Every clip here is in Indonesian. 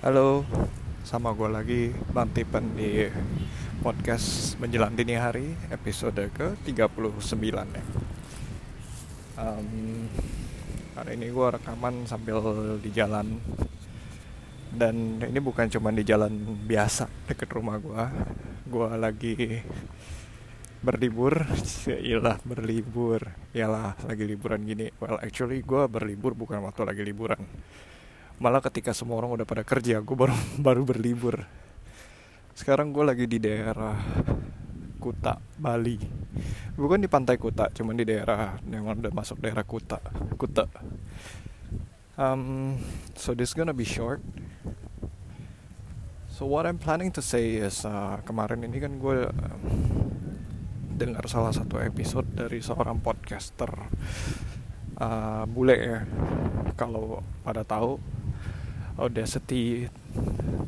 Halo, sama gue lagi Bang Tipen di podcast Menjelang Dini Hari episode ke-39 ya. Um, Hari ini gue rekaman sambil di jalan. Dan ini bukan cuma di jalan biasa deket rumah gue Gue lagi berlibur Iyalah berlibur. Iyalah lagi liburan gini. Well actually gue berlibur bukan waktu lagi liburan malah ketika semua orang udah pada kerja gue baru baru berlibur. Sekarang gue lagi di daerah Kuta Bali. Bukan di pantai Kuta cuman di daerah yang udah masuk daerah Kuta Kuta. Um, so this gonna be short. So what I'm planning to say is uh, kemarin ini kan gue um, dengar salah satu episode dari seorang podcaster. Uh, bule ya kalau pada tahu Audacity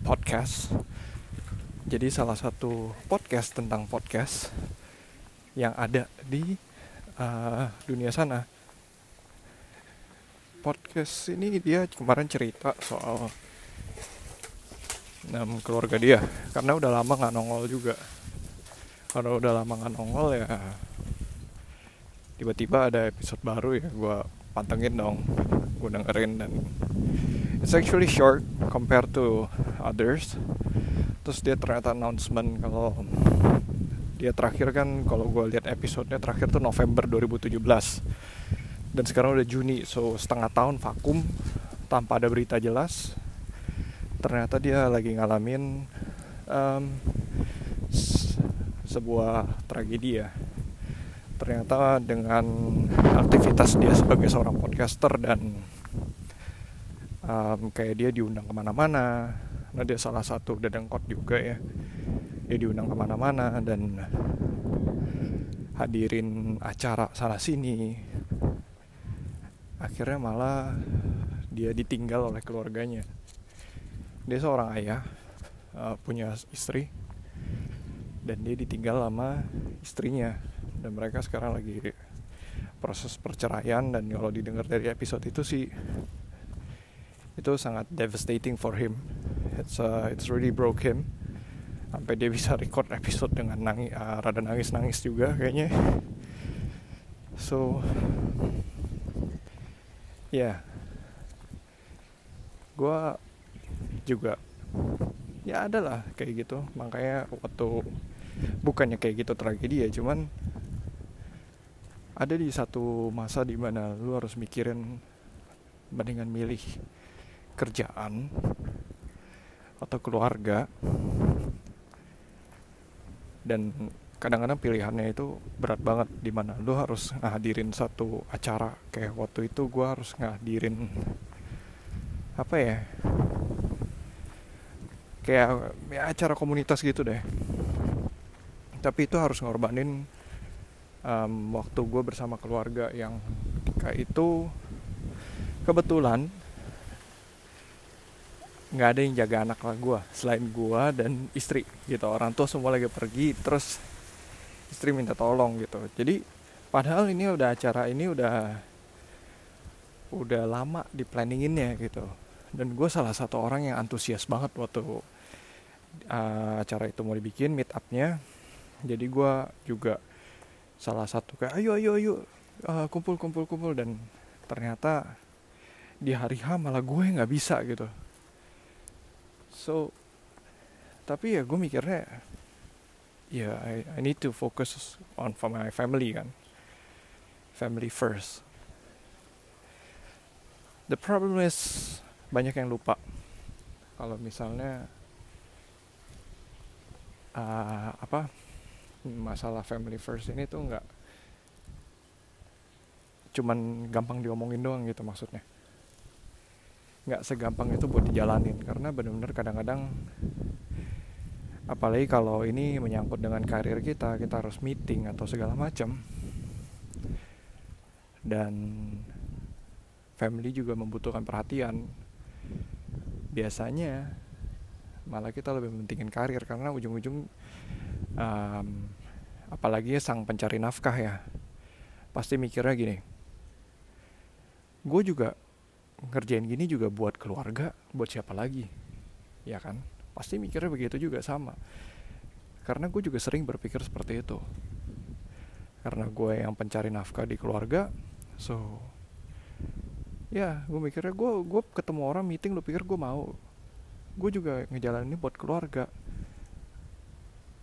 Podcast. Jadi salah satu podcast tentang podcast yang ada di uh, dunia sana. Podcast ini dia kemarin cerita soal um, keluarga dia karena udah lama nggak nongol juga. Kalau udah lama nggak nongol ya tiba-tiba ada episode baru ya gue pantengin dong gue dengerin dan it's actually short compared to others. Terus dia ternyata announcement kalau dia terakhir kan kalau gue lihat episodenya terakhir tuh November 2017 dan sekarang udah Juni so setengah tahun vakum tanpa ada berita jelas. Ternyata dia lagi ngalamin um, sebuah tragedi ya. Ternyata dengan aktivitas dia sebagai seorang podcaster dan um, kayak dia diundang ke mana-mana. Nah dia salah satu dedengkot juga ya. Dia diundang ke mana-mana dan hadirin acara sana sini. Akhirnya malah dia ditinggal oleh keluarganya. Dia seorang ayah uh, punya istri dan dia ditinggal sama istrinya. Dan mereka sekarang lagi proses perceraian dan kalau didengar dari episode itu sih itu sangat devastating for him. It's uh, it's really broke him. Sampai dia bisa record episode dengan nangis uh, rada nangis nangis juga kayaknya. So ya yeah. gue juga ya ada lah kayak gitu. Makanya waktu bukannya kayak gitu tragedi ya cuman ada di satu masa di mana lu harus mikirin mendingan milih kerjaan atau keluarga. Dan kadang-kadang pilihannya itu berat banget di mana lu harus ngadirin satu acara. Kayak waktu itu gue harus ngadirin apa ya kayak ya acara komunitas gitu deh. Tapi itu harus ngorbanin um, waktu gue bersama keluarga yang kayak itu kebetulan nggak ada yang jaga anak lah gue selain gue dan istri gitu. Orang tua semua lagi pergi terus istri minta tolong gitu. Jadi padahal ini udah acara ini udah udah lama di planninginnya gitu. Dan gue salah satu orang yang antusias banget waktu uh, acara itu mau dibikin meet upnya. Jadi gue juga salah satu kayak ayo ayo ayo uh, kumpul kumpul kumpul. Dan ternyata di hari H malah gue nggak bisa gitu so tapi ya gue mikirnya ya yeah, I, I need to focus on for my family kan. Family first. The problem is banyak yang lupa. Kalau misalnya uh, apa masalah family first ini tuh nggak cuman gampang diomongin doang gitu maksudnya nggak segampang itu buat dijalanin. Karena benar-benar kadang-kadang apalagi kalau ini menyangkut dengan karir kita kita harus meeting atau segala macam dan family juga membutuhkan perhatian. Biasanya malah kita lebih mentingin karir karena ujung-ujung um, apalagi sang pencari nafkah ya pasti mikirnya gini gue juga ngerjain gini juga buat keluarga buat siapa lagi? Ya kan? Pasti mikirnya begitu juga sama. Karena gue juga sering berpikir seperti itu. Karena gue yang pencari nafkah di keluarga so ya gue mikirnya gue gue ketemu orang meeting lu pikir gue mau. Gue juga ngejalanin ini buat keluarga.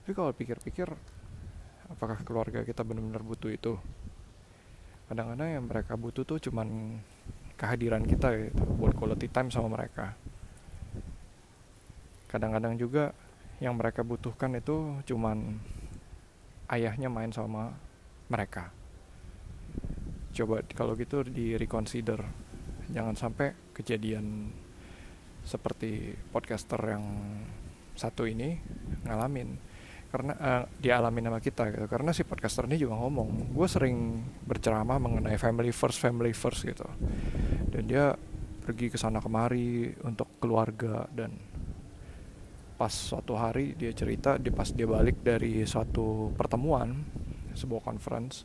Tapi kalau pikir-pikir apakah keluarga kita benar-benar butuh itu? Kadang-kadang yang mereka butuh tuh cuman kehadiran kita gitu buat quality time sama mereka. Kadang-kadang juga yang mereka butuhkan itu cuman ayahnya main sama mereka. Coba kalau gitu di reconsider. Jangan sampai kejadian seperti podcaster yang satu ini ngalamin. Karena uh, dialami sama kita gitu. Karena si podcaster ini juga ngomong gue sering berceramah mengenai family first family first gitu dan dia pergi ke sana kemari untuk keluarga. Dan pas suatu hari dia cerita dia pas dia balik dari suatu pertemuan sebuah conference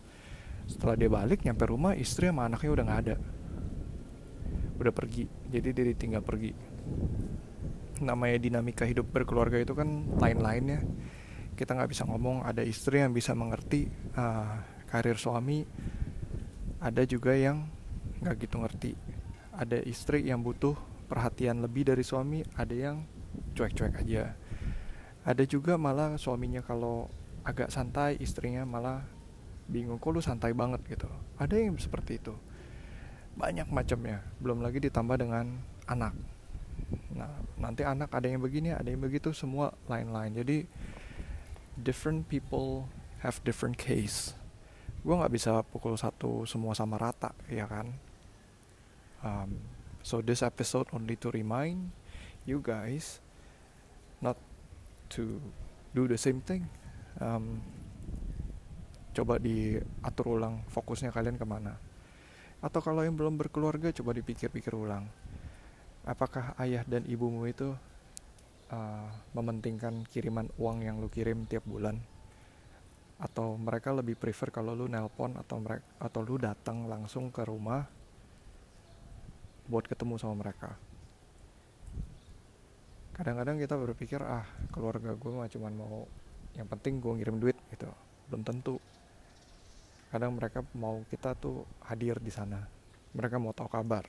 setelah dia balik nyampe rumah istri sama anaknya udah nggak ada. Udah pergi. Jadi dia ditinggal pergi. Namanya dinamika hidup berkeluarga itu kan lain-lain ya. Kita nggak bisa ngomong. Ada istri yang bisa mengerti uh, karir suami. Ada juga yang nggak gitu ngerti ada istri yang butuh perhatian lebih dari suami ada yang cuek-cuek aja. Ada juga malah suaminya kalau agak santai istrinya malah bingung kok lu santai banget? gitu. Ada yang seperti itu. Banyak macamnya. Belum lagi ditambah dengan anak. Nah nanti anak ada yang begini ada yang begitu semua lain-lain. Jadi different people have different case. Gue nggak bisa pukul satu semua sama rata ya kan um, so this episode only to remind you guys not to do the same thing. Um, coba diatur ulang fokusnya kalian ke mana. Atau kalau yang belum berkeluarga coba dipikir-pikir ulang. Apakah ayah dan ibumu itu uh, mementingkan kiriman uang yang lu kirim tiap bulan? Atau mereka lebih prefer kalau lu nelpon atau mereka atau lu datang langsung ke rumah buat ketemu sama mereka. Kadang-kadang kita berpikir ah keluarga gue mah cuman mau yang penting gue ngirim duit gitu. Belum tentu. Kadang mereka mau kita tuh hadir di sana. Mereka mau tahu kabar.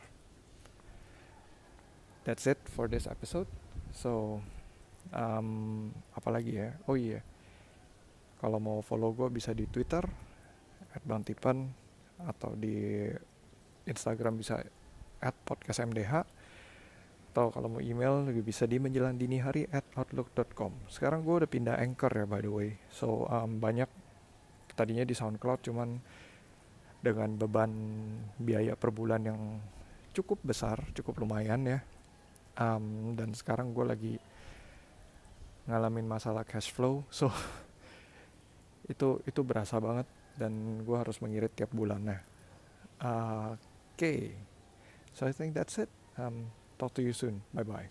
That's it for this episode. So um, apalagi ya? Oh iya. Kalau mau follow gue bisa di twitter @bangtipan atau di instagram bisa at podcastmdh atau kalau mau email juga bisa di menjelang dini hari at outlook.com sekarang gue udah pindah anchor ya by the way. So um, banyak tadinya di SoundCloud cuman dengan beban biaya per bulan yang cukup besar cukup lumayan ya. Um, dan sekarang gue lagi ngalamin masalah cash flow so itu itu berasa banget dan gue harus mengirit tiap bulannya. Uh, oke. okay. So I think that's it um, Talk to you soon. Bye bye.